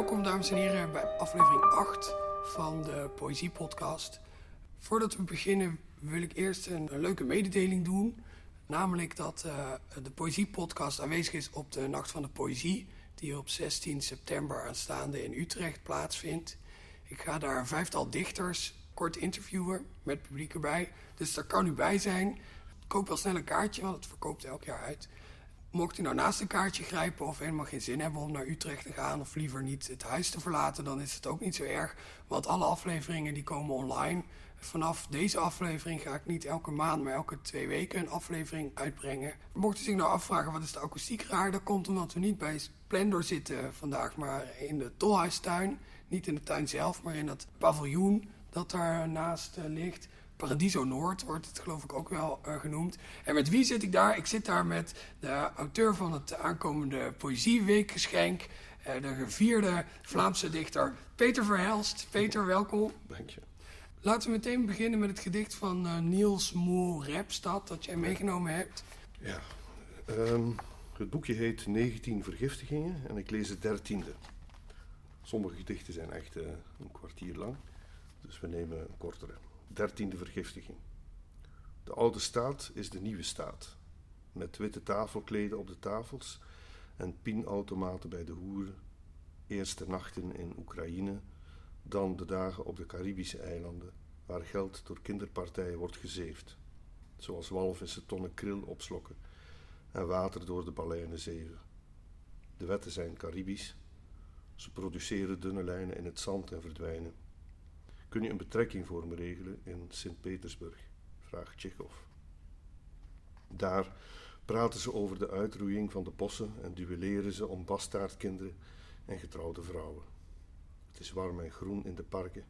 Welkom dames en heren bij aflevering 8 van de Poëzie Podcast. Voordat we beginnen wil ik eerst een, leuke mededeling doen. Namelijk dat uh, de Poëzie Podcast aanwezig is op de Nacht van de Poëzie, die op 16 september aanstaande in Utrecht plaatsvindt. Ik ga daar een vijftal dichters kort interviewen met publiek erbij. Dus daar kan u bij zijn. Koop wel snel een kaartje, want het verkoopt elk jaar uit. Mocht u nou naast een kaartje grijpen of helemaal geen zin hebben om naar Utrecht te gaan of liever niet het huis te verlaten, dan is het ook niet zo erg. Want alle afleveringen die komen online. Vanaf deze aflevering ga ik niet elke maand, maar elke twee weken een aflevering uitbrengen. Mocht u zich nou afvragen wat is de akoestiek raar, dat komt omdat we niet bij Splendor zitten vandaag, maar in de tolhuistuin. Niet in de tuin zelf, maar in dat paviljoen dat daar naast uh, ligt. Paradiso Noord wordt het geloof ik ook wel uh, genoemd. En met wie zit ik daar? Ik zit daar met de auteur van het aankomende Poëzieweekgeschenk. Uh, de gevierde Vlaamse dichter Peter Verhelst. Peter, welkom. Dank je. Laten we meteen beginnen met het gedicht van uh, Niels Moel Repstad dat jij meegenomen hebt. Ja, um, het boekje heet 19 vergiftigingen en ik lees het dertiende. Sommige gedichten zijn echt een kwartier lang, dus we nemen een kortere dertiende vergiftiging. De oude staat is de nieuwe staat, met witte tafelkleden op de tafels en pinautomaten bij de hoeren, eerste nachten in Oekraïne, dan de dagen op de Caribische eilanden, waar geld door kinderpartijen wordt gezeefd, zoals walvissen tonnen kril opslokken en water door de baleinen zeven. De wetten zijn Caribisch, ze produceren dunne lijnen in het zand en verdwijnen. Kun je een betrekking voor me regelen in Sint-Petersburg? vraagt Tsjechov. Daar praten ze over de uitroeiing van de bossen en duelleren ze om bastaardkinderen en getrouwde vrouwen. Het is warm en groen in de parken.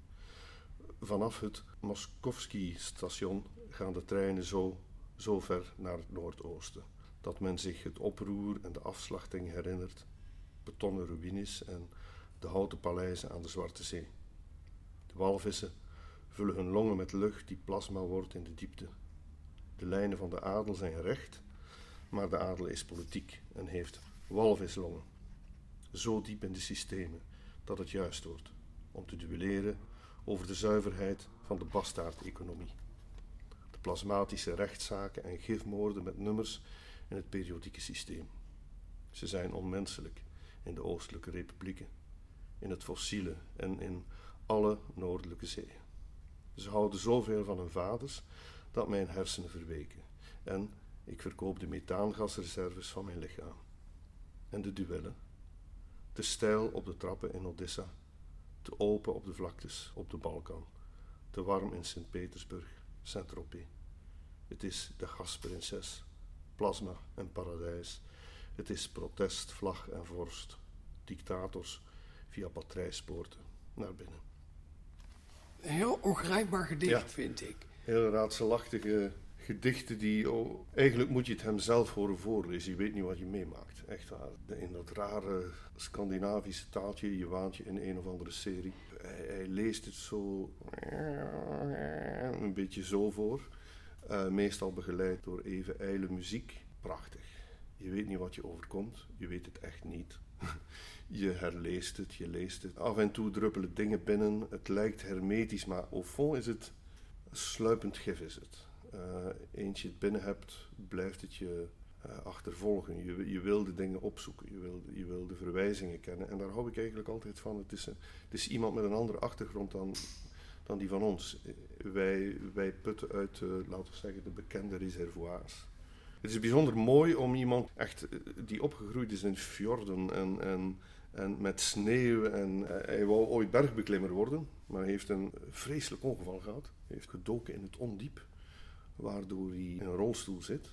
Vanaf het Moskovski-station gaan de treinen zo, zo ver naar het noordoosten dat men zich het oproer en de afslachting herinnert, betonnen ruïnes en de houten paleizen aan de Zwarte Zee. De walvissen vullen hun longen met lucht die plasma wordt in de diepte. De lijnen van de adel zijn recht, maar de adel is politiek en heeft walvislongen. Zo diep in de systemen dat het juist wordt om te duelleren over de zuiverheid van de bastaardeconomie. De plasmatische rechtszaken en gifmoorden met nummers in het periodieke systeem. Ze zijn onmenselijk in de Oostelijke Republieken, in het fossiele en in alle noordelijke zeeën. Ze houden zoveel van hun vaders dat mijn hersenen verweken. En ik verkoop de methaangasreserves van mijn lichaam. En de duellen. Te steil op de trappen in Odessa. Te open op de vlaktes op de Balkan. Te warm in Sint-Petersburg, Saint-Tropez. Het is de gasprinses, plasma en paradijs. Het is protest, vlag en vorst. Dictators via patrijspoorten naar binnen. Heel ongrijpbaar gedicht, vind ik. Heel raadselachtige gedichten die... Oh, eigenlijk moet je het hem zelf horen voorlezen. Je weet niet wat je meemaakt. Echt waar. In dat rare Scandinavische taaltje. Je waant je in een of andere serie. Hij, leest het zo... Een beetje zo voor. Uh, meestal begeleid door even ijle muziek. Prachtig. Je weet niet wat je overkomt. Je weet het echt niet. Je herleest het, je leest het. Af en toe druppelen dingen binnen. Het lijkt hermetisch, maar au fond is het sluipend gif. Is het. Uh, eens je het binnen hebt, blijft het je uh, achtervolgen. Je, je wil de dingen opzoeken, je wil, je de verwijzingen kennen. En daar hou ik eigenlijk altijd van. Het is, het is iemand met een andere achtergrond dan, dan die van ons. Wij, wij putten uit, laten we zeggen, de bekende reservoirs. Het is bijzonder mooi om iemand echt die opgegroeid is in fjorden en, en en met sneeuw. En eh, hij wou ooit bergbeklimmer worden, maar hij heeft een vreselijk ongeval gehad. Hij heeft gedoken in het ondiep, waardoor hij in een rolstoel zit.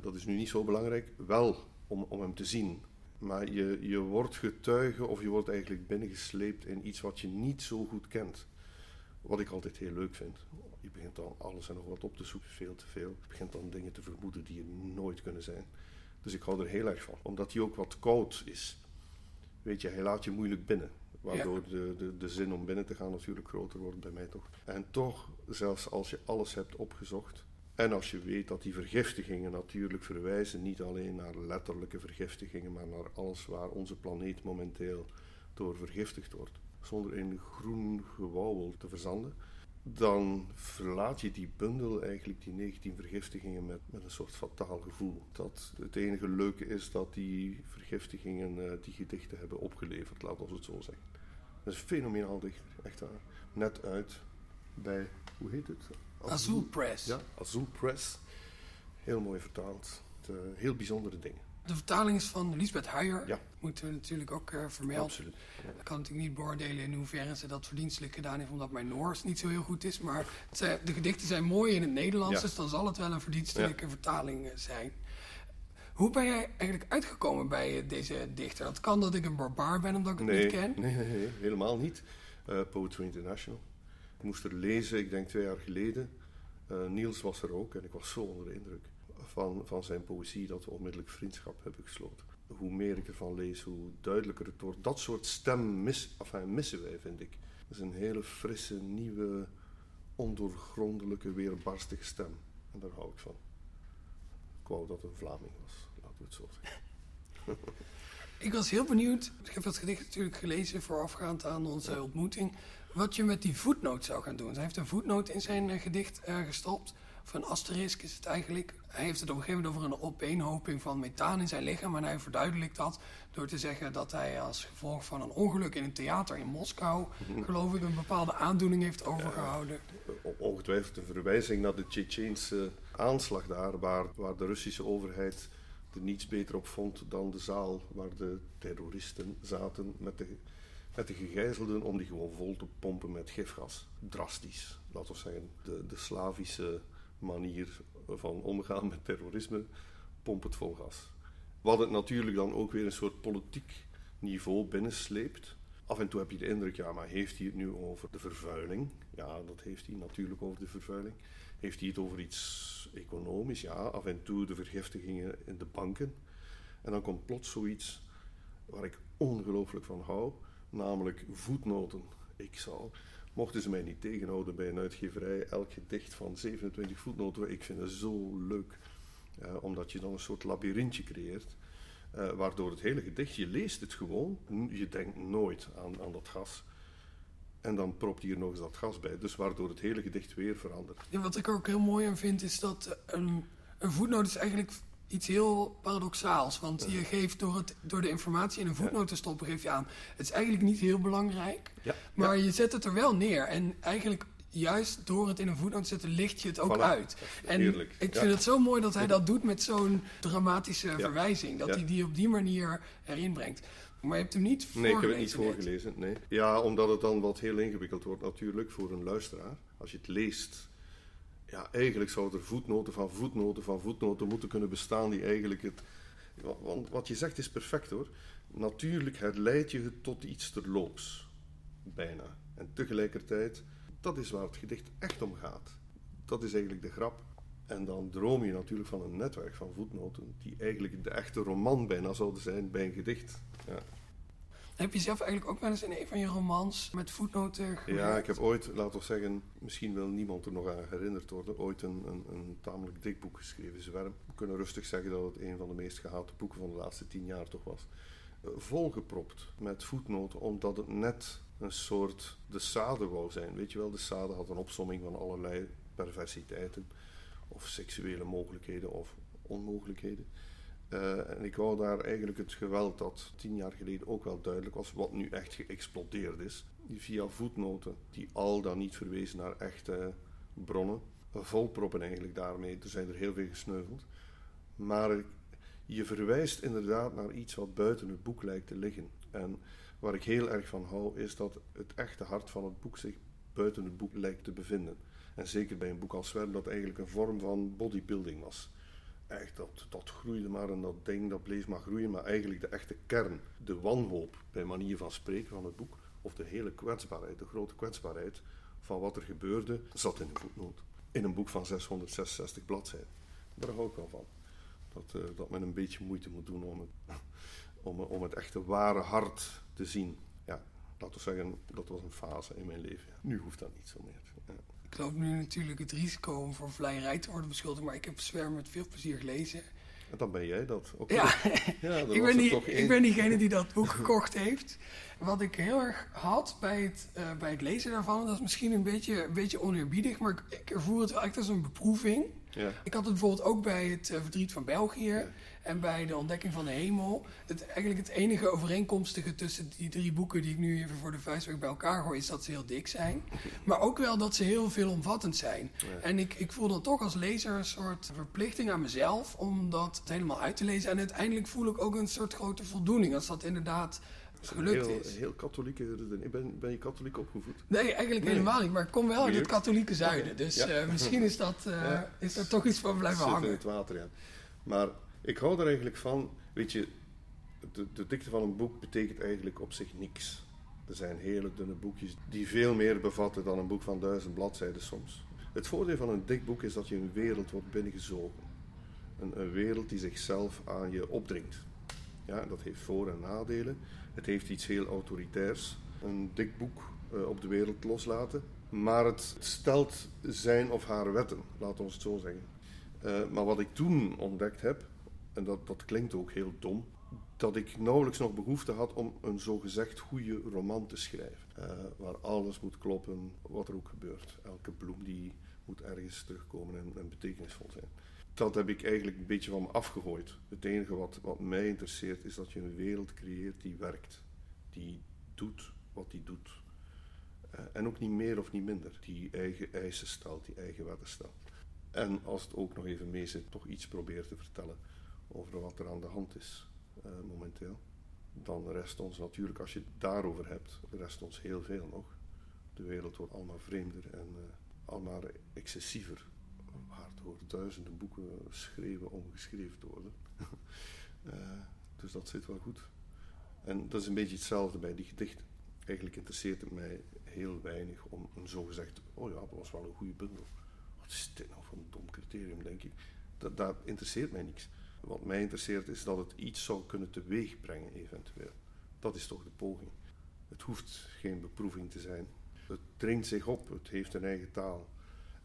Dat is nu niet zo belangrijk, wel om, om hem te zien. Maar je, je wordt getuige of je wordt eigenlijk binnengesleept in iets wat je niet zo goed kent. Wat ik altijd heel leuk vind. Je begint dan alles en nog wat op te zoeken, veel te veel. Je begint dan dingen te vermoeden die er nooit kunnen zijn. Dus ik hou er heel erg van. Omdat hij ook wat koud is weet je, hij laat je moeilijk binnen. Waardoor de, de, de zin om binnen te gaan natuurlijk groter wordt bij mij toch. En toch, zelfs als je alles hebt opgezocht. En als je weet dat die vergiftigingen natuurlijk verwijzen niet alleen naar letterlijke vergiftigingen, maar naar alles waar onze planeet momenteel door vergiftigd wordt, zonder in groen gewauwel te verzanden, dan verlaat je die bundel, eigenlijk die 19 vergiftigingen, met, met een soort fataal gevoel. Dat het enige leuke is dat die vergiftigingen uh, die gedichten hebben opgeleverd, laten we het zo zeggen. Dat is fenomenaal dichter, echt waar. Net uit bij, hoe heet het? Azul Press. Ja, Azul Press. Heel mooi vertaald. Uh, heel bijzondere dingen. De vertaling is van Lisbeth Huijer. Ja. Moeten we natuurlijk ook uh, vermelden. Absoluut. Ja. Ik kan natuurlijk niet beoordelen in hoeverre ze dat verdienstelijk gedaan heeft, omdat mijn Noors niet zo heel goed is. Maar het, de gedichten zijn mooi in het Nederlands, Ja. dus dan zal het wel een verdienstelijke vertaling eh, zijn. Hoe ben jij eigenlijk uitgekomen bij eh, deze dichter? Dat kan dat ik een barbaar ben omdat ik het Nee, niet ken. nee, nee, nee, helemaal niet. Eh, Poetry International. Ik moest er lezen, ik denk twee jaar geleden. Eh, Niels was er ook en ik was zo onder de indruk van, van zijn poëzie dat we onmiddellijk vriendschap hebben gesloten. Hoe meer ik ervan lees, hoe duidelijker het wordt. Dat soort stem mis, enfin, missen wij, vind ik. Dat is een hele frisse, nieuwe, ondoorgrondelijke, weerbarstige stem. En daar hou ik van. Ik wou dat het een Vlaming was, laten we het zo zeggen. Ik was heel benieuwd, ik heb dat gedicht natuurlijk gelezen voorafgaand aan onze ontmoeting, wat je met die voetnoot zou gaan doen. Hij heeft een voetnoot in zijn eh, gedicht eh, gestopt, een asterisk is het eigenlijk. Hij heeft het op een gegeven moment over een opeenhoping van methaan in zijn lichaam en hij verduidelijkt dat door te zeggen dat hij als gevolg van een ongeluk in een theater in Moskou, geloof ik, een bepaalde aandoening heeft overgehouden. Ongetwijfeld een verwijzing naar de Tsjetsjeense aanslag daar, waar, waar de Russische overheid er niets beter op vond dan de zaal waar de terroristen zaten met de, met de gegijzelden om die gewoon vol te pompen met gifgas. Drastisch, laten we zeggen. De, de Slavische manier van omgaan met terrorisme, pomp het vol gas. Wat het natuurlijk dan ook weer een soort politiek niveau binnensleept. Af en toe heb je de indruk, ja, maar heeft hij het nu over de vervuiling? Ja, dat heeft hij natuurlijk over de vervuiling. Heeft hij het over iets economisch? Ja, af en toe de vergiftigingen in de banken. En dan komt plots zoiets waar ik ongelooflijk van hou, namelijk voetnoten. Ik zou, mochten ze mij niet tegenhouden bij een uitgeverij, elk gedicht van 27 voetnoten, ik vind het zo leuk. eh, omdat je dan een soort labyrintje creëert. eh, waardoor het hele gedicht, je leest het gewoon, je denkt nooit aan, aan dat gas. En dan propt hier nog eens dat gas bij, dus waardoor het hele gedicht weer verandert. Ja, wat ik ook heel mooi aan vind is dat eh, een voetnoot is eigenlijk iets heel paradoxaals. Want je geeft door, het, door de informatie in een voetnoot te stoppen, geef je aan. Het is eigenlijk niet heel belangrijk, Ja, maar je zet het er wel neer. En eigenlijk juist door het in een voetnoot te zetten, licht je het ook Voilà. uit. En Heerlijk. ik Ja. vind het zo mooi dat hij dat doet met zo'n dramatische verwijzing. Dat hij die op die manier erin brengt. Maar je hebt hem niet Nee, ik heb het niet voorgelezen voorgelezen. Nee. Ja, omdat het dan wat heel ingewikkeld wordt natuurlijk voor een luisteraar. Als je het leest, ja, eigenlijk zouden er voetnoten van voetnoten van voetnoten moeten kunnen bestaan die eigenlijk het... wa- Want wat je zegt is perfect hoor. Natuurlijk herleid je het tot iets terloops. Bijna. En tegelijkertijd, dat is waar het gedicht echt om gaat. Dat is eigenlijk de grap. En dan droom je natuurlijk van een netwerk van voetnoten die eigenlijk de echte roman bijna zouden zijn bij een gedicht. Ja. Heb je zelf eigenlijk ook wel eens in een van je romans met voetnoten? Ja, ik heb ooit, laten we zeggen, misschien wil niemand er nog aan herinnerd worden, ooit een, een, een tamelijk dik boek geschreven, Zwerm. We kunnen rustig zeggen dat het een van de meest gehate boeken van de laatste tien jaar toch was. Eh, volgepropt met voetnoten, omdat het net een soort de sade wou zijn. Weet je wel, de sade had een opsomming van allerlei perversiteiten, of seksuele mogelijkheden of onmogelijkheden. Eh, en ik wou daar eigenlijk het geweld dat tien jaar geleden ook wel duidelijk was, wat nu echt geëxplodeerd is, via voetnoten, die al dan niet verwezen naar echte bronnen, volproppen eigenlijk daarmee. Er zijn er heel veel gesneuveld. Maar je verwijst inderdaad naar iets wat buiten het boek lijkt te liggen. En waar ik heel erg van hou, is dat het echte hart van het boek zich buiten het boek lijkt te bevinden. En zeker bij een boek als Zwerm, dat eigenlijk een vorm van bodybuilding was echt, dat, dat groeide maar en dat ding dat bleef maar groeien. Maar eigenlijk de echte kern, de wanhoop bij manier van spreken van het boek, of de hele kwetsbaarheid, de grote kwetsbaarheid van wat er gebeurde, zat in een voetnoot. In een boek van 666 bladzijden. Daar hou ik wel van. Dat, eh, dat men een beetje moeite moet doen om het, om, om het echte ware hart te zien. Ja, laten we zeggen, dat was een fase in mijn leven. Ja. Nu hoeft dat niet zo meer. Ik loop nu natuurlijk het risico om voor vleierij te worden beschuldigd, maar ik heb Zwerm met veel plezier gelezen. En dan ben jij dat. Oké. Ja, Ja, ik, ben die, toch ik ben diegene die dat boek gekocht heeft. Wat ik heel erg had bij het, eh, bij het lezen daarvan, dat is misschien een beetje, een beetje oneerbiedig, maar ik, ik ervoer het wel echt als een beproeving. Ja. Ik had het bijvoorbeeld ook bij het eh, verdriet van België en bij de ontdekking van de hemel. Het, eigenlijk het enige overeenkomstige tussen die drie boeken die ik nu even voor de vuistweg bij elkaar gooi, is dat ze heel dik zijn. Maar ook wel dat ze heel veelomvattend zijn. Ja. En ik, ik voel dan toch als lezer een soort verplichting aan mezelf om dat helemaal uit te lezen. En uiteindelijk voel ik ook een soort grote voldoening als dat inderdaad is gelukt heel, is. heel katholieke. Ben, ben je katholiek opgevoed? Nee, eigenlijk Nee. helemaal niet. Maar ik kom wel uit het katholieke zuiden. Dus ja. eh, misschien is, dat, eh, Ja. is er toch iets van blijven Zit in hangen. het water, ja. Maar ik hou er eigenlijk van, weet je, de, de dikte van een boek betekent eigenlijk op zich niks. Er zijn hele dunne boekjes die veel meer bevatten dan een boek van duizend bladzijden soms. Het voordeel van een dik boek is dat je een wereld wordt binnengezogen. Een, een wereld die zichzelf aan je opdringt. Ja, dat heeft voor- en nadelen. Het heeft iets heel autoritairs. Een dik boek eh, op de wereld loslaten. Maar het stelt zijn of haar wetten, laten we het zo zeggen. Eh, maar wat ik toen ontdekt heb, en dat, dat klinkt ook heel dom, dat ik nauwelijks nog behoefte had om een zogezegd goede roman te schrijven. Eh, waar alles moet kloppen, wat er ook gebeurt. Elke bloem die moet ergens terugkomen en, en betekenisvol zijn. Dat heb ik eigenlijk een beetje van me afgegooid. Het enige wat, wat mij interesseert is dat je een wereld creëert die werkt. Die doet wat die doet. Eh, en ook niet meer of niet minder. Die eigen eisen stelt, die eigen wetten stelt. En als het ook nog even mee zit, toch iets probeert te vertellen over wat er aan de hand is eh, momenteel. Dan rest ons natuurlijk, als je het daarover hebt, rest ons heel veel nog. De wereld wordt allemaal vreemder en eh, allemaal excessiever. Waardoor duizenden boeken geschreven te worden. Eh, dus dat zit wel goed. En dat is een beetje hetzelfde bij die gedichten. Eigenlijk interesseert het mij heel weinig om een zogezegd, oh ja, dat was wel een goede bundel. Wat is dit nou voor een dom criterium, denk ik. Dat, dat interesseert mij niks. Wat mij interesseert is dat het iets zou kunnen teweegbrengen, eventueel. Dat is toch de poging. Het hoeft geen beproeving te zijn. Het dringt zich op, het heeft een eigen taal.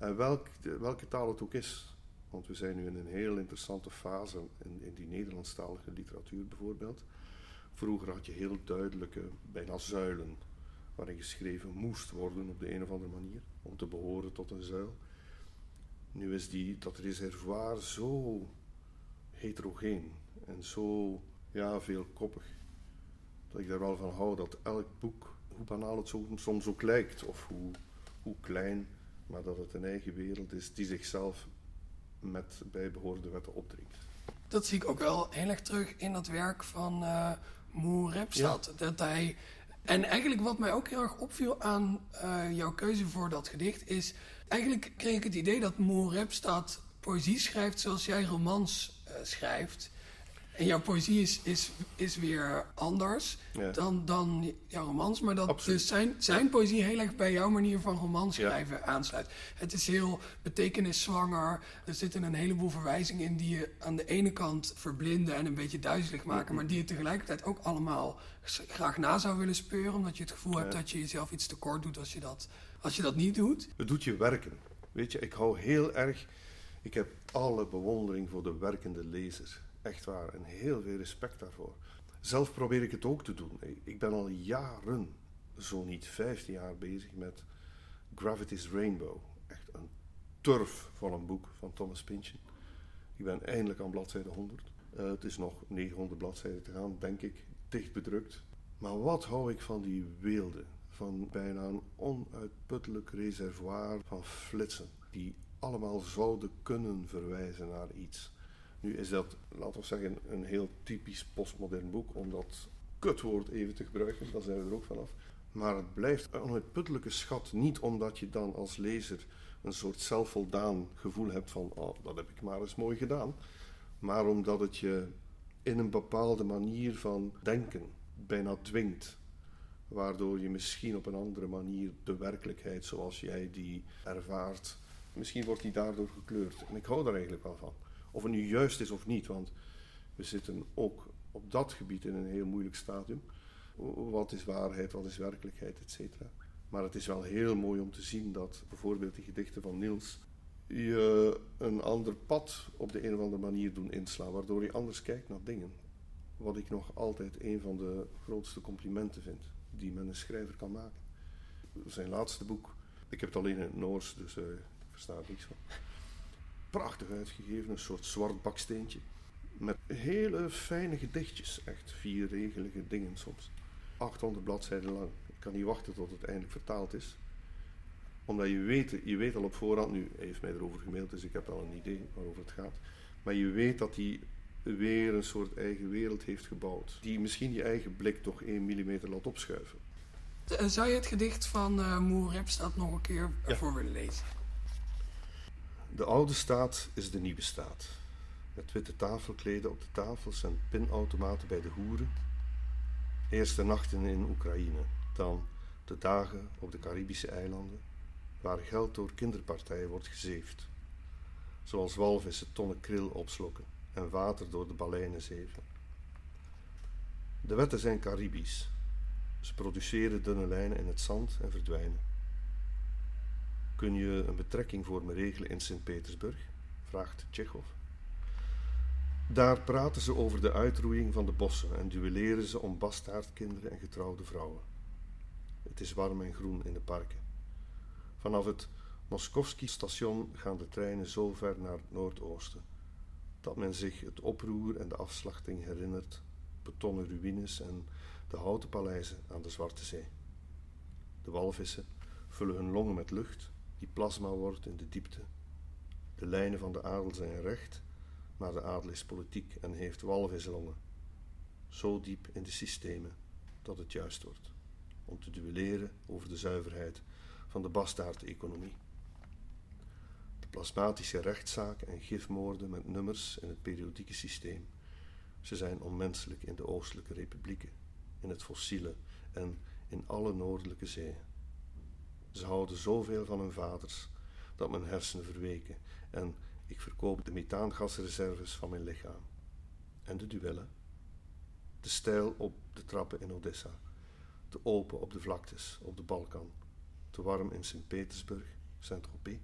En welk, welke taal het ook is. Want we zijn nu in een heel interessante fase in, in die Nederlandstalige literatuur bijvoorbeeld. Vroeger had je heel duidelijke, bijna zuilen, waarin geschreven moest worden op de een of andere manier, om te behoren tot een zuil. Nu is die, dat reservoir zo heterogeen en zo ja, veelkoppig, dat ik daar wel van hou dat elk boek, hoe banaal het soms ook lijkt, of hoe, hoe klein, maar dat het een eigen wereld is die zichzelf met bijbehorende wetten opdringt. Dat zie ik ook wel heel erg terug in dat werk van eh Moe Repstad. Dat hij, en eigenlijk wat mij ook heel erg opviel aan eh, jouw keuze voor dat gedicht is... Eigenlijk kreeg ik het idee dat Moe Repstad poëzie schrijft zoals jij romans eh, schrijft. En jouw poëzie is, is, is weer anders Ja. dan, dan jouw romans. Maar dat Absoluut. dus zijn, zijn poëzie heel erg bij jouw manier van romans schrijven aansluit. Het is heel betekenniszwanger. Er zitten een heleboel verwijzingen in die je aan de ene kant verblinden en een beetje duizelig maken. Maar die je tegelijkertijd ook allemaal graag na zou willen speuren. Omdat je het gevoel hebt dat je jezelf iets tekort doet als je dat, als je dat niet doet. Het doet je werken. Weet je, ik hou heel erg. Ik heb alle bewondering voor de werkende lezer. Echt waar. En heel veel respect daarvoor. Zelf probeer ik het ook te doen. Ik- ben al jaren, zo niet 15 jaar bezig met Gravity's Rainbow. Echt een turf van een boek van Thomas Pynchon. Ik ben eindelijk aan bladzijde 100. Eh, het is nog 900 bladzijden te gaan, denk ik. Dicht bedrukt. Maar wat hou ik van die weelde? Van bijna een onuitputtelijk reservoir van flitsen. Die allemaal zouden kunnen verwijzen naar iets. Nu is dat, laten we zeggen, een heel typisch postmodern boek. Om dat kutwoord even te gebruiken. Daar zijn we er ook vanaf. Maar het blijft een onuitputtelijke schat. Niet omdat je dan als lezer een soort zelfvoldaan gevoel hebt van... Oh, dat heb ik maar eens mooi gedaan. Maar omdat het je in een bepaalde manier van denken bijna dwingt. Waardoor je misschien op een andere manier de werkelijkheid zoals jij die ervaart, misschien wordt die daardoor gekleurd. En ik hou daar eigenlijk wel van. Of het nu juist is of niet, want we zitten ook op dat gebied in een heel moeilijk stadium. Wat is waarheid, wat is werkelijkheid, et cetera. Maar het is wel heel mooi om te zien dat bijvoorbeeld die gedichten van Niels je een ander pad op de een of andere manier doen inslaan, waardoor je anders kijkt naar dingen. Wat ik nog altijd een van de grootste complimenten vind die men een schrijver kan maken. Zijn laatste boek, ik heb het alleen in het Noors, dus uh, ik versta er niks van. Prachtig uitgegeven, een soort zwart baksteentje. Met hele fijne gedichtjes, echt vierregelige dingen soms. 800 bladzijden lang. Ik kan niet wachten tot het eindelijk vertaald is omdat je weet, je weet al op voorhand, nu hij heeft mij erover gemaild, dus ik heb al een idee waarover het gaat. Maar je weet dat hij weer een soort eigen wereld heeft gebouwd. Die misschien je eigen blik toch 1 mm laat opschuiven. Eh, zou je het gedicht van uh, Moer Repstad nog een keer ja. voor willen lezen? De oude staat is de nieuwe staat. Met witte tafelkleden op de tafels en pinautomaten bij de hoeren. Eerste nachten in Oekraïne, dan de dagen op de Caribische eilanden waar geld door kinderpartijen wordt gezeefd, zoals walvissen tonnen kril opslokken en water door de baleinen zeven. De wetten zijn Caribisch. Ze produceren dunne lijnen in het zand en verdwijnen. Kun je een betrekking voor me regelen in Sint-Petersburg? vraagt Tsjechov. Daar praten ze over de uitroeiing van de bossen en duelleren ze om bastaardkinderen en getrouwde vrouwen. Het is warm en groen in de parken. Vanaf het Moskovski-station gaan de treinen zo ver naar het noordoosten dat men zich het oproer en de afslachting herinnert, betonnen ruïnes en de houten paleizen aan de Zwarte Zee. De walvissen vullen hun longen met lucht die plasma wordt in de diepte. De lijnen van de adel zijn recht, maar de adel is politiek en heeft walvislongen. Zo diep in de systemen dat het juist wordt om te duelleren over de zuiverheid van de bastaardeconomie. De plasmatische rechtszaken en gifmoorden met nummers in het periodieke systeem. Ze zijn onmenselijk in de Oostelijke Republieken, in het fossiele en in alle noordelijke zeeën. Ze houden zoveel van hun vaders dat mijn hersenen verweken en ik verkoop de methaangasreserves van mijn lichaam. En de duellen. De stijl op de trappen in Odessa, te open op de vlaktes, op de Balkan, te warm in Sint-Petersburg, Saint-Tropez.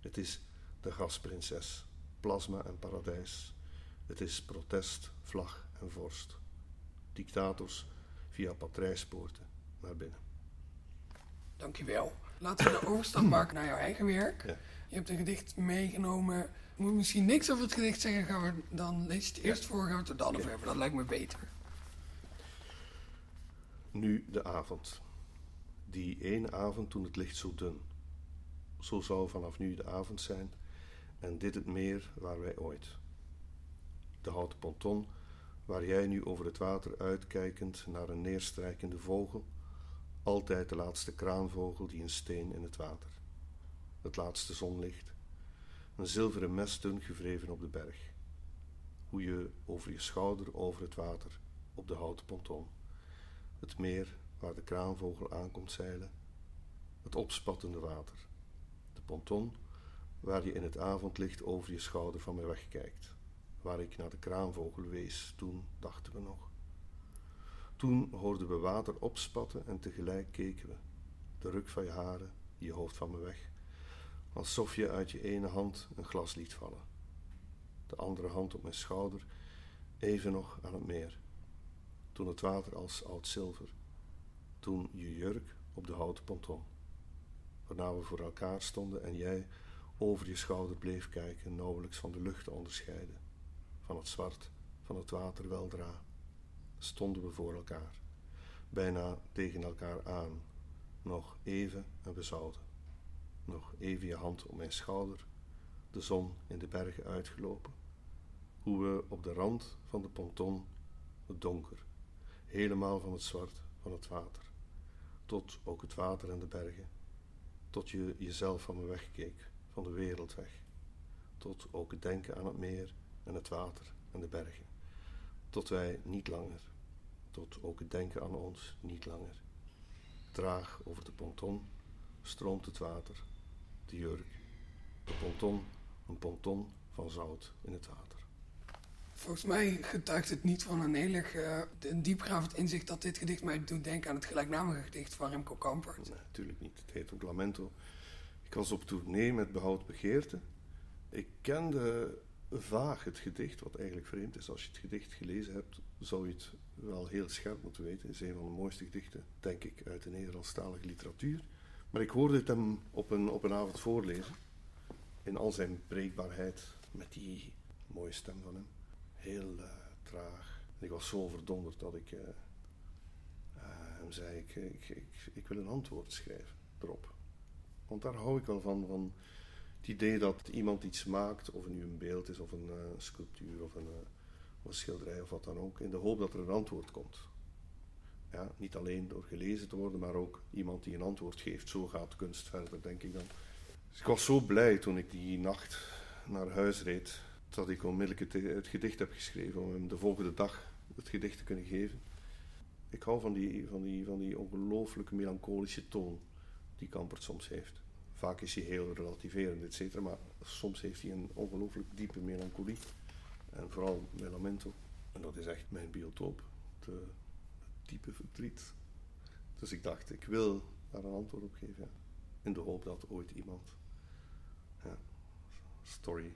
Het is de gasprinses, plasma en paradijs. Het is protest, vlag en vorst. Dictators via patrijspoorten naar binnen. Dankjewel. Laten we de overstap maken naar jouw eigen werk. Ja. Je hebt een gedicht meegenomen. Je moet misschien niks over het gedicht zeggen. Gaan we, dan lees je het eerst voor, gaan we het er dan over hebben. Dat lijkt me beter. Nu de avond die ene avond toen het licht zo dun. Zo zou vanaf nu de avond zijn en dit het meer waar wij ooit. De houten ponton waar jij nu over het water uitkijkend naar een neerstrijkende vogel, altijd de laatste kraanvogel die een steen in het water. Het laatste zonlicht, een zilveren mes dun gevreven op de berg. Hoe je over je schouder over het water op de houten ponton. Het meer waar de kraanvogel aankomt zeilen, het opspattende water, de ponton waar je in het avondlicht over je schouder van mij wegkijkt, waar ik naar de kraanvogel wees, toen dachten we nog. Toen hoorden we water opspatten en tegelijk keken we, de ruk van je haren, je hoofd van me weg, alsof je uit je ene hand een glas liet vallen, de andere hand op mijn schouder, even nog aan het meer, toen het water als oud zilver. Toen je jurk op de houten ponton. Waarna we voor elkaar stonden en jij over je schouder bleef kijken, nauwelijks van de lucht te onderscheiden. Van het zwart, van het water weldra, stonden we voor elkaar, bijna tegen elkaar aan, nog even en we zouden. Nog even je hand op mijn schouder, de zon in de bergen uitgelopen. Hoe we op de rand van de ponton, het donker, helemaal van het zwart van het water. Tot ook het water en de bergen, tot je jezelf van me wegkeek, van de wereld weg, tot ook het denken aan het meer en het water en de bergen, tot wij niet langer, tot ook het denken aan ons niet langer. Traag over de ponton stroomt het water, de jurk, de ponton, een ponton van zout in het water. Volgens mij getuigt het niet van een heel uh, een diepgravend inzicht dat dit gedicht mij doet denken aan het gelijknamige gedicht van Remco Kampert. Nee, natuurlijk niet. Het heet ook Lamento. Ik was op tournee met Behoud Begeerte. Ik kende vaag het gedicht, wat eigenlijk vreemd is. Als je het gedicht gelezen hebt, zou je het wel heel scherp moeten weten. Het is een van de mooiste gedichten, denk ik, uit de Nederlandstalige literatuur. Maar ik hoorde het hem op een, op een avond voorlezen. In al zijn breekbaarheid, met die mooie stem van hem. Heel uh, traag. En ik was zo verdonderd dat ik uh, uh, hem zei: ik, ik, ik, ik, wil een antwoord schrijven erop. Want daar hou ik wel van, van het idee dat iemand iets maakt, of het nu een beeld is, of een sculptuur, of een, of een schilderij, of wat dan ook, in de hoop dat er een antwoord komt. Ja, niet alleen door gelezen te worden, maar ook iemand die een antwoord geeft. Zo gaat kunst verder, denk ik dan. Dus ik was zo blij toen ik die nacht naar huis reed, dat ik onmiddellijk het, het, gedicht heb geschreven om hem de volgende dag het gedicht te kunnen geven. Ik hou van die, van die, van die ongelooflijk melancholische toon die Kampert soms heeft. Vaak is hij heel relativerend, et cetera, maar soms heeft hij een ongelooflijk diepe melancholie. En vooral Melamento. En dat is echt mijn biotoop. De, diepe verdriet. Dus ik dacht, ik wil daar een antwoord op geven. In de hoop dat ooit iemand. Story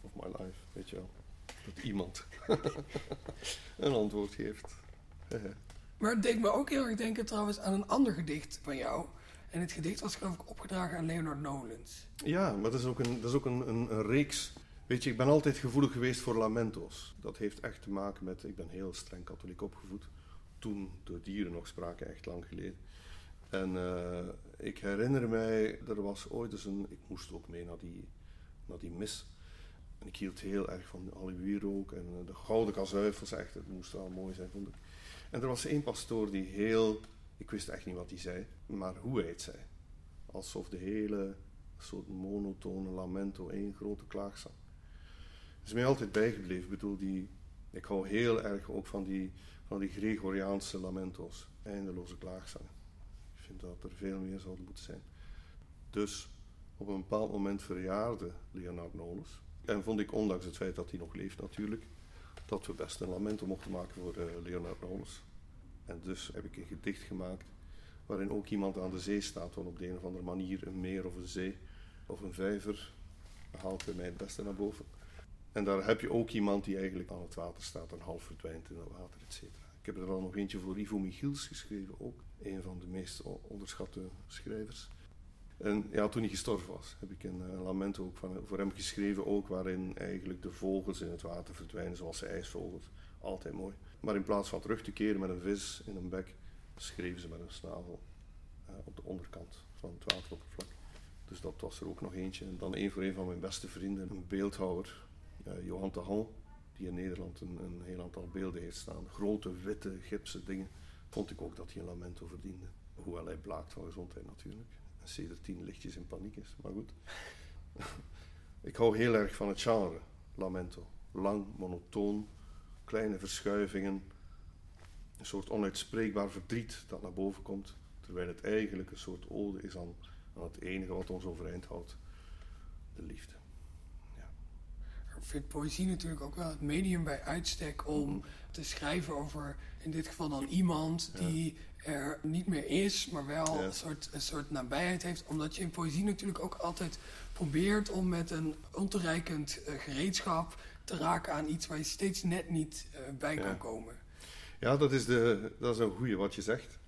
of my life, weet je wel. Dat iemand een antwoord geeft. maar het deed me ook heel erg denken trouwens aan een ander gedicht van jou. En het gedicht was geloof ik opgedragen aan Leonard Nolens. Ja, maar dat is ook een, dat is ook een, een, reeks Weet je, ik ben altijd gevoelig geweest voor lamento's. Dat heeft echt te maken met, ik ben heel streng katholiek opgevoed toen de dieren nog spraken, echt lang geleden. En uh, ik herinner mij, er was ooit eens een, ik moest ook mee naar die, naar die mis. En ik hield heel erg van ook en eh, de gouden kazuifels, echt, het moest wel mooi zijn, vond ik. En er was één pastoor die heel, ik wist echt niet wat hij zei, maar hoe hij het zei. Alsof de hele soort monotone lamento één grote klaagzang. Dat is mij altijd bijgebleven. Ik bedoel, die, ik hou heel erg ook van die van die Gregoriaanse lamentos, eindeloze klaagzangen. Ik vind dat er veel meer zouden moeten zijn. Dus op een bepaald moment verjaarde Leonard Nolens. En vond ik, ondanks het feit dat hij nog leeft natuurlijk, dat we best een lamento mochten maken voor uh, Leonard Nolens. En dus heb ik een gedicht gemaakt waarin ook iemand aan de zee staat, want op de een of andere manier een meer of een zee of een vijver haalt bij mij het beste naar boven. En daar heb je ook iemand die eigenlijk aan het water staat en half verdwijnt in het water, et cetera. Ik heb er al nog eentje voor Ivo Michiels geschreven, ook een van de meest onderschatte schrijvers. En ja, toen hij gestorven was, heb ik een, een lament ook van, voor hem geschreven, ook waarin eigenlijk de vogels in het water verdwijnen, zoals de ijsvogels. Altijd mooi. Maar in plaats van terug te keren met een vis in een bek, schreven ze met een snavel uh, op de onderkant van het wateroppervlak. Dus dat was er ook nog eentje. En dan een voor een van mijn beste vrienden, een beeldhouwer, uh, Johan Tahan, die in Nederland een, een, heel aantal beelden heeft staan. Grote, witte, gipsen dingen. Vond ik ook dat hij een lamento verdiende. Hoewel hij blaakt van gezondheid natuurlijk. En ceder tien lichtjes in paniek is. Maar goed. ik hou heel erg van het genre, lamento. Lang, monotoon, kleine verschuivingen. Een soort onuitspreekbaar verdriet dat naar boven komt. Terwijl het eigenlijk een soort ode is aan, aan het enige wat ons overeind houdt. De liefde vind poëzie natuurlijk ook wel het medium bij uitstek om mhm. te schrijven over, in dit geval dan iemand die er niet meer is, maar wel een, soort, een soort nabijheid heeft. Omdat je in poëzie natuurlijk ook altijd probeert om met een ontoereikend uh, gereedschap te raken aan iets waar je steeds net niet uh, bij kan komen. Ja, dat is, de, dat is een goede wat je zegt.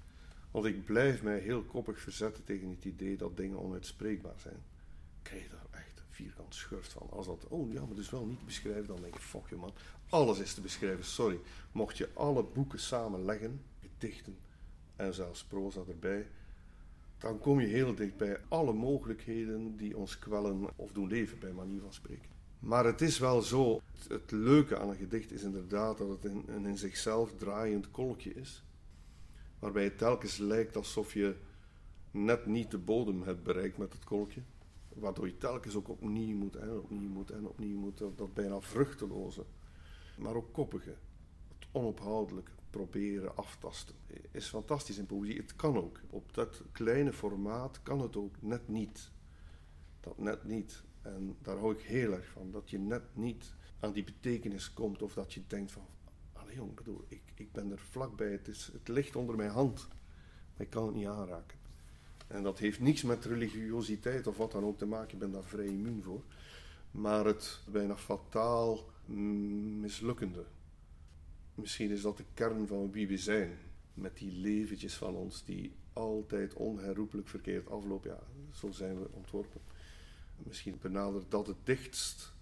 Want ik blijf mij heel koppig verzetten tegen het idee dat dingen onuitspreekbaar zijn. Krijg je daar vierkant schurft van. Als dat, oh ja, maar dus wel niet beschrijven, dan denk ik, fuck je man. Alles is te beschrijven, sorry. Mocht je alle boeken samenleggen, gedichten en zelfs proza erbij, dan kom je heel dicht bij alle mogelijkheden die ons kwellen of doen leven, bij manier van spreken. Maar het is wel zo, het leuke aan een gedicht is inderdaad dat het een, in zichzelf draaiend kolkje is. Waarbij het telkens lijkt alsof je net niet de bodem hebt bereikt met het kolkje. Waardoor je telkens ook opnieuw moet en opnieuw moet en opnieuw moet. Dat, dat bijna vruchteloze. Maar ook koppige. Het onophoudelijke. Proberen, aftasten. Is fantastisch in poëzie. Het kan ook. Op dat kleine formaat kan het ook net niet. Dat net niet. En daar hou ik heel erg van. Dat je net niet aan die betekenis komt. Of dat je denkt van... Allee jong, bedoel, ik, ik ben er vlakbij. Het, is, het ligt onder mijn hand. Maar ik kan het niet aanraken. En dat heeft niets met religiositeit of wat dan ook te maken, ik ben daar vrij immuun voor. Maar het bijna fataal mislukkende. Misschien is dat de kern van wie we zijn. Met die leventjes van ons die altijd onherroepelijk verkeerd aflopen. Ja, zo zijn we ontworpen. Misschien benadert dat het dichtst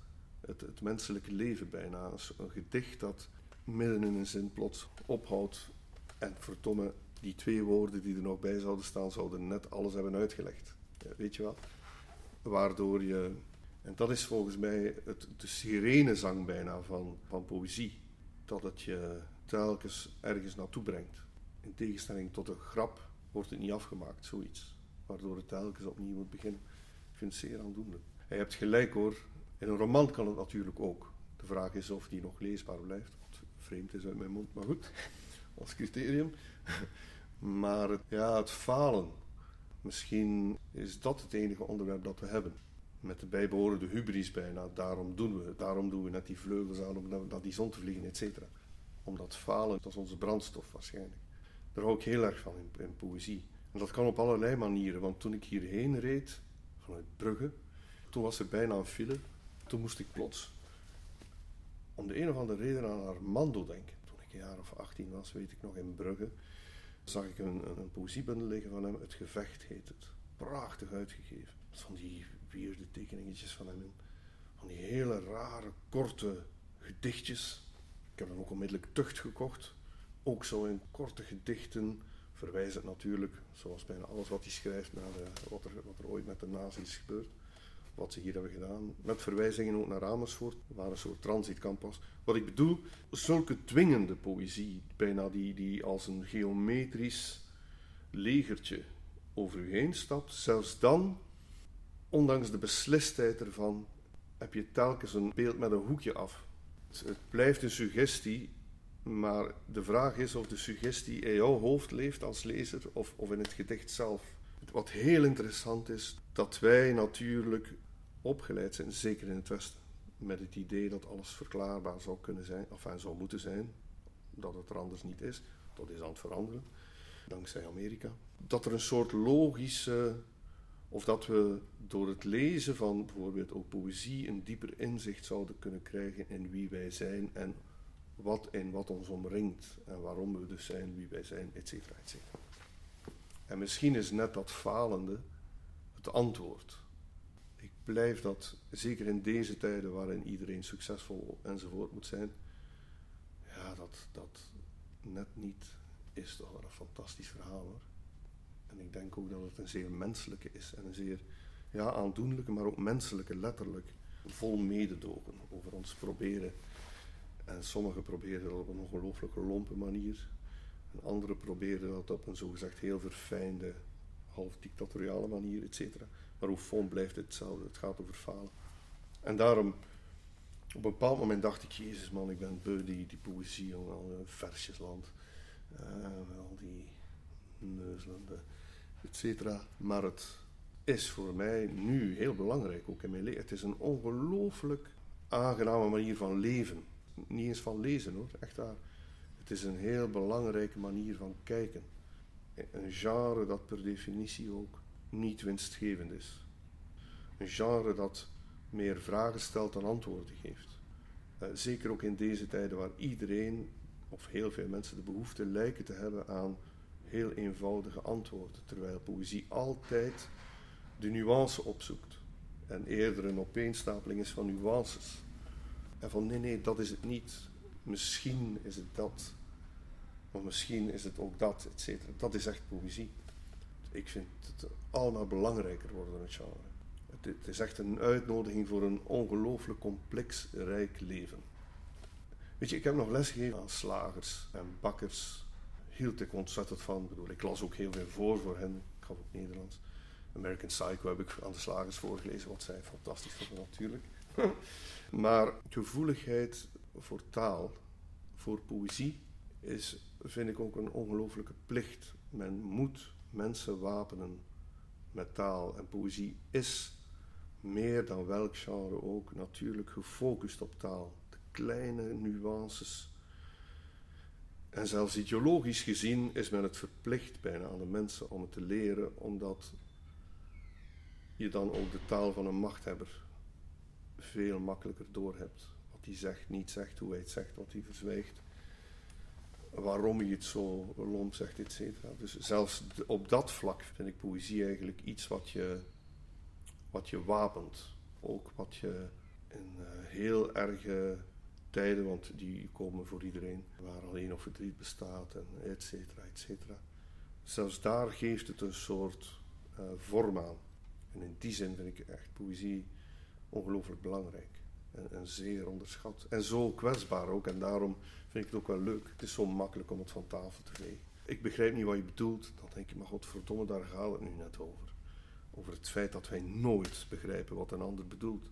het, het menselijke leven bijna. Een gedicht dat midden in een zin plots ophoudt. En verdomme, die twee woorden die er nog bij zouden staan, zouden net alles hebben uitgelegd. weet je wat? Waardoor je. En dat is volgens mij het, de sirenezang bijna van, van poëzie. Dat het je telkens ergens naartoe brengt. In tegenstelling tot een grap wordt het niet afgemaakt, zoiets. Waardoor het telkens opnieuw moet beginnen. Ik vind het zeer aandoenlijk. Je hebt gelijk hoor, in een roman kan het natuurlijk ook. De vraag is of die nog leesbaar blijft. Wat vreemd is uit mijn mond, maar goed, als criterium. Maar het, ja, het falen, misschien is dat het enige onderwerp dat we hebben. Met de bijbehorende hubris bijna, daarom doen we Daarom doen we net die vleugels aan om naar die zon te vliegen, et cetera. Omdat falen, dat is onze brandstof waarschijnlijk. Daar hou ik heel erg van in, in poëzie. En dat kan op allerlei manieren, want toen ik hierheen reed, vanuit Brugge, toen was er bijna een file. Toen moest ik plots, om de een of andere reden, aan Armando denken. Toen ik een jaar of 18 was, weet ik nog, in Brugge, zag ik een, een, poëziebundel liggen van hem. Het Gevecht heet het. Prachtig uitgegeven. Van die vierde tekeningetjes van hem. Van die hele rare, korte gedichtjes. Ik heb hem ook onmiddellijk tucht gekocht. Ook zo in korte gedichten verwijzend natuurlijk, zoals bijna alles wat hij schrijft, naar wat, er, wat er ooit met de nazi's is gebeurd wat ze hier hebben gedaan. Met verwijzingen ook naar Amersfoort, waar een soort. Wat ik bedoel, zulke dwingende poëzie, bijna die, die als een geometrisch legertje over u heen stapt, zelfs dan, ondanks de beslistheid ervan, heb je telkens een beeld met een hoekje af. Het blijft een suggestie, maar de vraag is of de suggestie in jouw hoofd leeft als lezer of, of in het gedicht zelf. Wat heel interessant is, dat wij natuurlijk opgeleid zijn, zeker in het Westen, met het idee dat alles verklaarbaar zou kunnen zijn, of enfin, zou moeten zijn, dat het er anders niet is. Dat is aan het veranderen, dankzij Amerika. Dat er een soort logische, of dat we door het lezen van bijvoorbeeld ook poëzie een dieper inzicht zouden kunnen krijgen in wie wij zijn en wat en wat ons omringt en waarom we dus zijn wie wij zijn, et cetera, et cetera. En misschien is net dat falende het antwoord blijf dat, zeker in deze tijden waarin iedereen succesvol enzovoort moet zijn, ja, dat, dat net niet is toch wel een fantastisch verhaal hoor. En ik denk ook dat het een zeer menselijke is en een zeer ja, aandoenlijke, maar ook menselijke, letterlijk, vol mededogen over ons proberen. En sommigen proberen dat op een ongelooflijke lompe manier. En anderen proberen dat op een zogezegd heel verfijnde, half dictatoriale manier, et cetera. Maar hoe blijft het hetzelfde. Het gaat over falen. En daarom, op een bepaald moment dacht ik, Jezus man, ik ben beu die, die poëzie, al versjesland. Uh, al die neuzelende, et cetera. Maar het is voor mij nu heel belangrijk, ook in mijn leven. Het is een ongelooflijk aangename manier van leven. Niet eens van lezen hoor, echt daar. Het is een heel belangrijke manier van kijken. Een genre dat per definitie ook niet winstgevend is. Een genre dat meer vragen stelt dan antwoorden geeft. Uh, zeker ook in deze tijden waar iedereen, of heel veel mensen, de behoefte lijken te hebben aan heel eenvoudige antwoorden, terwijl poëzie altijd de nuance opzoekt en eerder een opeenstapeling is van nuances. En van nee, nee, dat is het niet. Misschien is het dat. Of misschien is het ook dat, et cetera. Dat is echt poëzie ik vind het allemaal belangrijker worden, het genre. Het, het is echt een uitnodiging voor een ongelooflijk complex, rijk leven. Weet je, ik heb nog lesgegeven aan slagers en bakkers. Hield ik ontzettend van. Ik, bedoel, ik las ook heel veel voor voor hen. Ik gaf ook Nederlands. American Psycho heb ik aan de slagers voorgelezen, wat zij fantastisch vonden natuurlijk. maar gevoeligheid voor taal, voor poëzie, is, vind ik ook een ongelooflijke plicht. Men moet mensen wapenen met taal. En poëzie is meer dan welk genre ook natuurlijk gefocust op taal. De kleine nuances En zelfs ideologisch gezien is men het verplicht bijna aan de mensen om het te leren, omdat je dan ook de taal van een machthebber veel makkelijker doorhebt. Wat hij zegt, niet zegt, hoe hij het zegt, wat hij verzwijgt. Waarom hij het zo lomp zegt, et cetera. Dus zelfs op dat vlak vind ik poëzie eigenlijk iets wat je, wat je wapent. Ook wat je in uh, heel erge tijden, want die komen voor iedereen, waar alleen of verdriet bestaat, en et cetera, et cetera. Zelfs daar geeft het een soort uh, vorm aan. En in die zin vind ik echt poëzie ongelooflijk belangrijk. En, zeer onderschat. En zo kwetsbaar ook. En daarom vind ik het ook wel leuk. Het is zo makkelijk om het van tafel te vegen. Ik begrijp niet wat je bedoelt. Dan denk je, maar godverdomme, daar gaat het nu net over. Over het feit dat wij nooit begrijpen wat een ander bedoelt.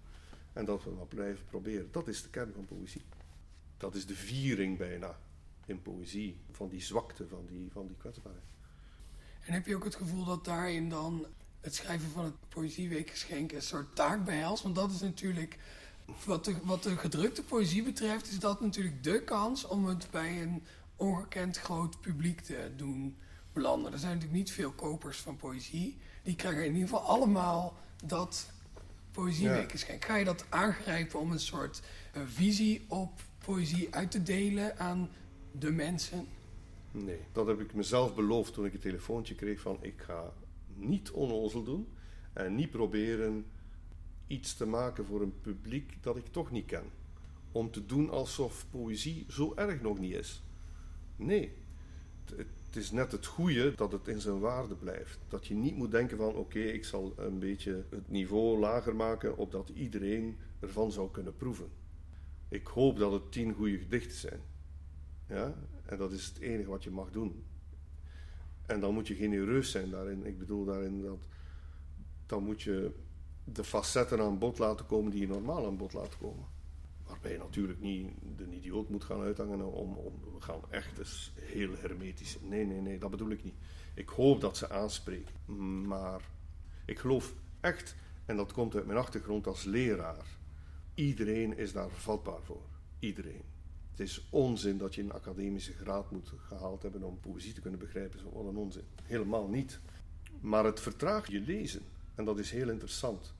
En dat we maar blijven proberen. Dat is de kern van poëzie. Dat is de viering bijna in poëzie. Van die zwakte, van die, van die kwetsbaarheid. En heb je ook het gevoel dat daarin dan het schrijven van het Poëzieweekgeschenk een soort taak behelst? Want dat is natuurlijk, wat de, wat de gedrukte poëzie betreft, is dat natuurlijk de kans om het bij een ongekend groot publiek te doen belanden. Er zijn natuurlijk niet veel kopers van poëzie. Die krijgen in ieder geval allemaal dat Poëzieweekgeschenk. Ga je dat aangrijpen om een soort uh, visie op poëzie uit te delen aan de mensen? Nee, dat heb ik mezelf beloofd toen ik het telefoontje kreeg van ik ga niet onnozel doen en niet proberen iets te maken voor een publiek dat ik toch niet ken. Om te doen alsof poëzie zo erg nog niet is. Nee, het is net het goede dat het in zijn waarde blijft. Dat je niet moet denken van oké, ik zal een beetje het niveau lager maken opdat iedereen ervan zou kunnen proeven. Ik hoop dat het tien goede gedichten zijn. Ja? En dat is het enige wat je mag doen. En dan moet je genereus zijn daarin. Ik bedoel daarin dat dan moet je de facetten aan bod laten komen die je normaal aan bod laat komen. Waarbij je natuurlijk niet de idioot moet gaan uithangen om, om we gaan echt eens heel hermetisch. Nee, nee, nee, dat bedoel ik niet. Ik hoop dat ze aanspreken. Maar ik geloof echt, en dat komt uit mijn achtergrond als leraar, iedereen is daar vatbaar voor. Iedereen. Het is onzin dat je een academische graad moet gehaald hebben om poëzie te kunnen begrijpen. Wat een onzin. Helemaal niet. Maar het vertraagt je lezen. En dat is heel interessant.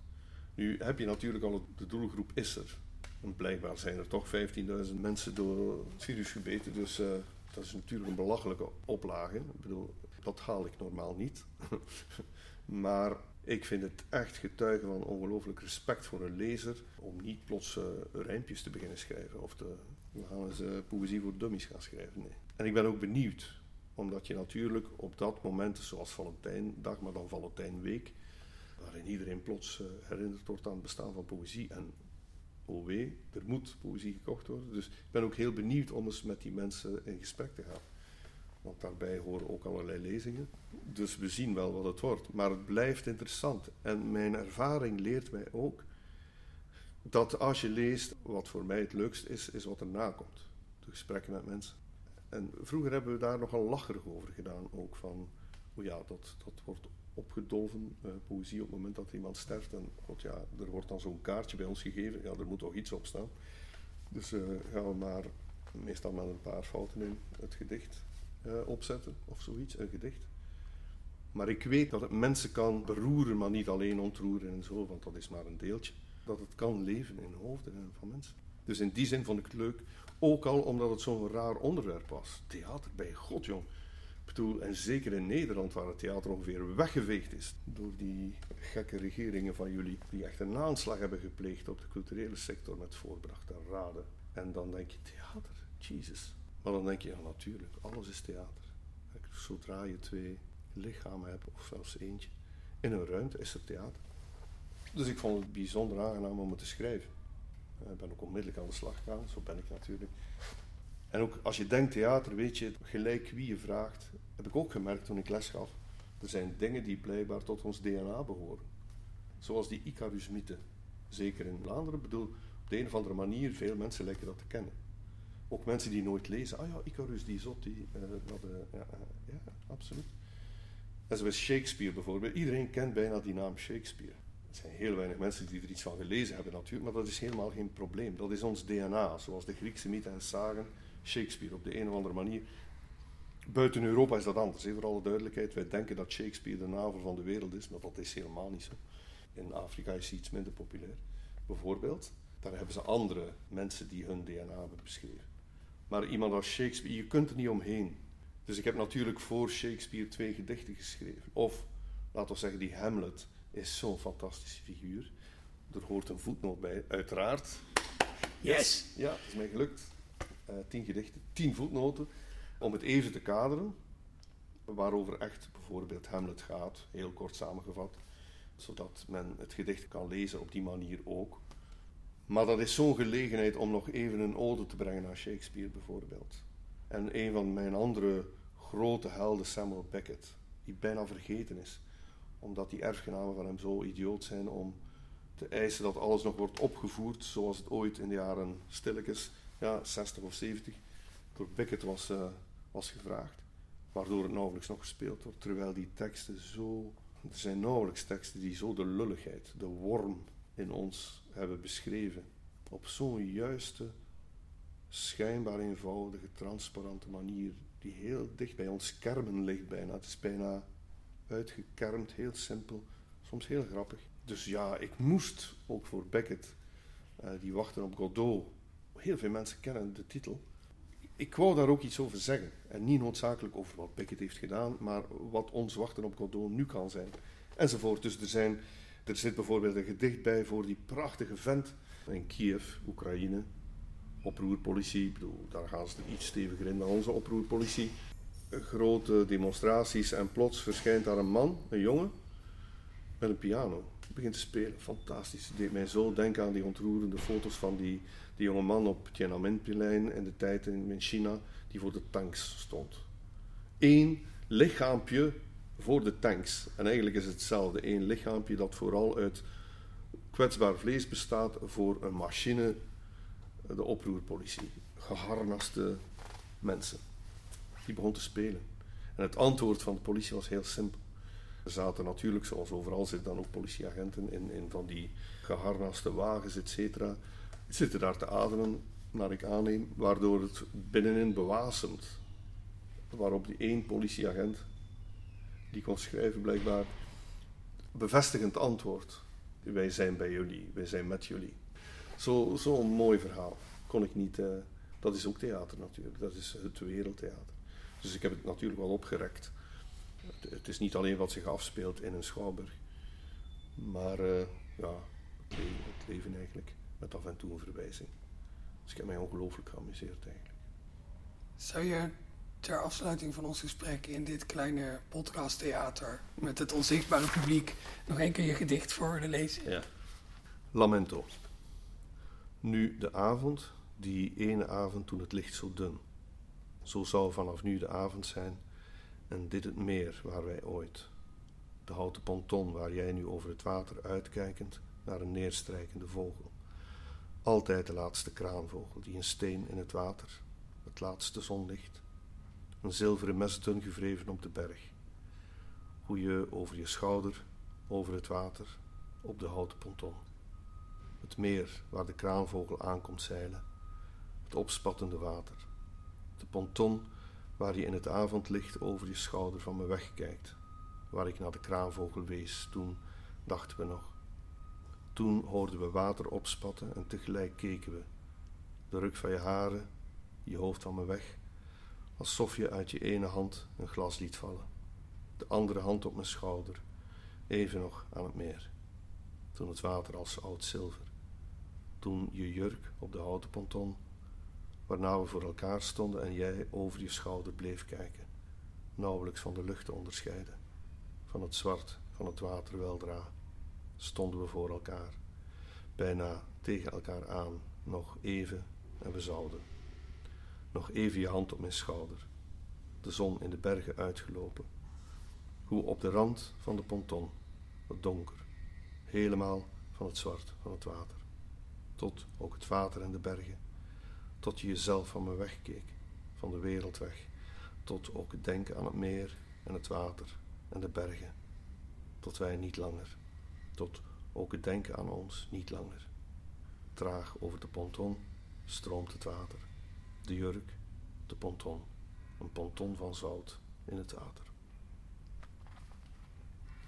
Nu heb je natuurlijk al, de doelgroep is er. En blijkbaar zijn er toch 15.000 mensen door het virus gebeten. Dus uh, dat is natuurlijk een belachelijke oplage. Ik bedoel, dat haal ik normaal niet. maar ik vind het echt getuigen van ongelooflijk respect voor een lezer om niet plots uh, rijmpjes te beginnen schrijven of te, we gaan eens uh, poëzie voor dummies gaan schrijven. Nee. En ik ben ook benieuwd, omdat je natuurlijk op dat moment, zoals Valentijndag, maar dan Valentijnweek, waarin iedereen plots uh, herinnerd wordt aan het bestaan van poëzie. En oh wee, er moet poëzie gekocht worden. Dus ik ben ook heel benieuwd om eens met die mensen in gesprek te gaan. Want daarbij horen ook allerlei lezingen. Dus we zien wel wat het wordt. Maar het blijft interessant. En mijn ervaring leert mij ook dat als je leest, wat voor mij het leukst is, is wat erna komt. De gesprekken met mensen. En vroeger hebben we daar nogal lacherig over gedaan. Ook van, oh ja, dat, dat wordt opgedolven, uh, poëzie op het moment dat iemand sterft. En god ja, er wordt dan zo'n kaartje bij ons gegeven. Ja, er moet toch iets op staan. Dus uh, gaan we maar meestal met een paar fouten in het gedicht uh, opzetten of zoiets, een gedicht. Maar ik weet dat het mensen kan beroeren, maar niet alleen ontroeren en zo, want dat is maar een deeltje. Dat het kan leven in hoofden van mensen. Dus in die zin vond ik het leuk, ook al omdat het zo'n raar onderwerp was. Theater, bij God jong. Ik bedoel, en zeker in Nederland, waar het theater ongeveer weggeveegd is door die gekke regeringen van jullie, die echt een aanslag hebben gepleegd op de culturele sector met voorbracht en raden. En dan denk je, theater, Jesus. Maar dan denk je, ja natuurlijk, alles is theater. Zodra je twee lichamen hebt, of zelfs eentje, in een ruimte is er theater. Dus ik vond het bijzonder aangenaam om het te schrijven. Ik ben ook onmiddellijk aan de slag gegaan, zo ben ik natuurlijk. En ook als je denkt theater, weet je, gelijk wie je vraagt, heb ik ook gemerkt toen ik les gaf. Er zijn dingen die blijkbaar tot ons DNA behoren. Zoals die Icarus-mythe. Zeker in Vlaanderen, bedoel, op de een of andere manier, veel mensen lijken dat te kennen. Ook mensen die nooit lezen. Ah ja, Icarus, die zot, die... Dat, uh, ja, ja, absoluut. En zoals Shakespeare bijvoorbeeld. Iedereen kent bijna die naam Shakespeare. Er zijn heel weinig mensen die er iets van gelezen hebben natuurlijk, maar dat is helemaal geen probleem. Dat is ons DNA, zoals de Griekse mythen en. Shakespeare op de een of andere manier. Buiten Europa is dat anders, hè, voor alle duidelijkheid. Wij denken dat Shakespeare de navel van de wereld is, maar dat is helemaal niet zo. In Afrika is hij iets minder populair. Bijvoorbeeld, daar hebben ze andere mensen die hun DNA hebben beschreven. Maar iemand als Shakespeare, je kunt er niet omheen. Dus ik heb natuurlijk voor Shakespeare twee gedichten geschreven. Of, laten we zeggen, die Hamlet is zo'n fantastische figuur. Er hoort een voetnoot bij, uiteraard. Yes! Ja, het is mij gelukt. Uh, tien gedichten, tien voetnoten. Om het even te kaderen, waarover echt bijvoorbeeld Hamlet gaat, heel kort samengevat. Zodat men het gedicht kan lezen op die manier ook. Maar dat is zo'n gelegenheid om nog even een ode te brengen aan Shakespeare bijvoorbeeld. En een van mijn andere grote helden, Samuel Beckett, die bijna vergeten is, omdat die erfgenamen van hem zo idioot zijn om te eisen dat alles nog wordt opgevoerd zoals het ooit in de jaren stilletjes, ja, 60 of 70, door Beckett was, uh, was gevraagd. Waardoor het nauwelijks nog gespeeld wordt, terwijl die teksten zo. Er zijn nauwelijks teksten die zo de lulligheid, de worm in ons hebben beschreven. Op zo'n juiste, schijnbaar eenvoudige, transparante manier, die heel dicht bij ons kermen ligt bijna. Het is bijna uitgekermd, heel simpel, soms heel grappig. Dus ja, ik moest ook voor Beckett, uh, die wachten op Godot. Heel veel mensen kennen de titel. Ik wou daar ook iets over zeggen. En niet noodzakelijk over wat Beckett heeft gedaan, maar wat ons wachten op Godot nu kan zijn. Enzovoort. Dus er, zijn, er zit bijvoorbeeld een gedicht bij voor die prachtige vent in Kiev, Oekraïne. Oproerpolitie, ik bedoel, daar gaan ze iets steviger in dan onze oproerpolitie. Grote demonstraties en plots verschijnt daar een man, een jongen, met een piano begint te spelen. Fantastisch. Het deed mij zo denken aan die ontroerende foto's van die, die jonge man op Tiananmenplein in de tijd in, China, die voor de tanks stond. Eén lichaampje voor de tanks. En eigenlijk is het hetzelfde. Eén lichaampje dat vooral uit kwetsbaar vlees bestaat voor een machine, de oproerpolitie. Geharnaste mensen. Die begon te spelen. En het antwoord van de politie was heel simpel. Er zaten natuurlijk, zoals overal zitten dan ook politieagenten in, in van die geharnaste wagens, et cetera. Zitten daar te ademen, naar ik aanneem, waardoor het binnenin bewasemt. Waarop die één politieagent, die kon schrijven blijkbaar, bevestigend antwoord. Wij zijn bij jullie, wij zijn met jullie. Zo'n zo mooi verhaal kon ik niet. Uh, dat is ook theater natuurlijk, dat is het wereldtheater. Dus ik heb het natuurlijk wel opgerekt het is niet alleen wat zich afspeelt in een schouwburg, maar uh, ja, het leven, het leven, eigenlijk met af en toe een verwijzing. Dus ik heb mij ongelooflijk geamuseerd eigenlijk. Zou je ter afsluiting van ons gesprek in dit kleine podcasttheater met het onzichtbare publiek nog één keer je gedicht voor willen lezen? Ja. Lamento. Nu de avond, die ene avond toen het licht zo dun. Zo zou vanaf nu de avond zijn en dit het meer waar wij ooit, de houten ponton waar jij nu over het water uitkijkend naar een neerstrijkende vogel. Altijd de laatste kraanvogel die een steen in het water, het laatste zonlicht, een zilveren mesdun gevreven op de berg. Hoe je over je schouder, over het water, op de houten ponton. Het meer waar de kraanvogel aankomt zeilen, het opspattende water. De ponton waar je in het avondlicht over je schouder van me wegkijkt, waar ik naar de kraanvogel wees, toen dachten we nog. Toen hoorden we water opspatten en tegelijk keken we. De ruk van je haren, je hoofd van me weg, alsof je uit je ene hand een glas liet vallen, de andere hand op mijn schouder, even nog aan het meer. Toen het water als oud zilver, toen je jurk op de houten ponton waarna we voor elkaar stonden en jij over je schouder bleef kijken, nauwelijks van de lucht te onderscheiden. Van het zwart van het water weldra stonden we voor elkaar, bijna tegen elkaar aan, nog even en we zouden. Nog even je hand op mijn schouder, de zon in de bergen uitgelopen. Hoe op de rand van de ponton, het donker, helemaal van het zwart van het water, tot ook het water en de bergen tot je jezelf van me wegkeek, van de wereld weg, tot ook het denken aan het meer en het water en de bergen, tot wij niet langer, tot ook het denken aan ons niet langer. Traag over de ponton stroomt het water, de jurk, de ponton, een ponton van zout in het water.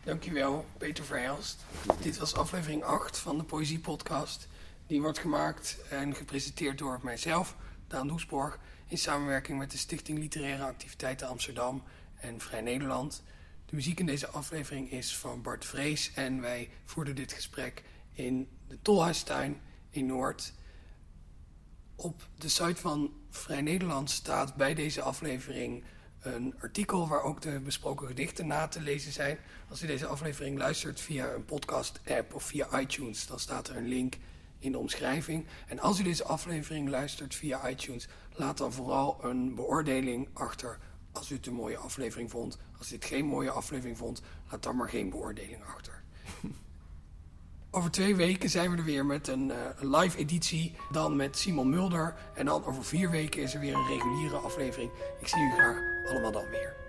Dankjewel, Peter Verhelst. Dit was aflevering 8 van de Poëzie Podcast. Die wordt gemaakt en gepresenteerd door mijzelf, Daan Doesborg, in samenwerking met de Stichting Literaire Activiteiten Amsterdam en Vrij Nederland. De muziek in deze aflevering is van Bart Vrees en wij voerden dit gesprek in de Tolhuistuin in Noord. Op de site van Vrij Nederland staat bij deze aflevering een artikel waar ook de besproken gedichten na te lezen zijn. Als u deze aflevering luistert via een podcast-app of via iTunes, dan staat er een link in de omschrijving. En als u deze aflevering luistert via iTunes, laat dan vooral een beoordeling achter als u het een mooie aflevering vond. Als u het geen mooie aflevering vond, laat dan maar geen beoordeling achter. Over twee weken zijn we er weer met een uh, live editie. Dan met Simon Mulder. En dan over vier weken is er weer een reguliere aflevering. Ik zie u graag allemaal dan weer.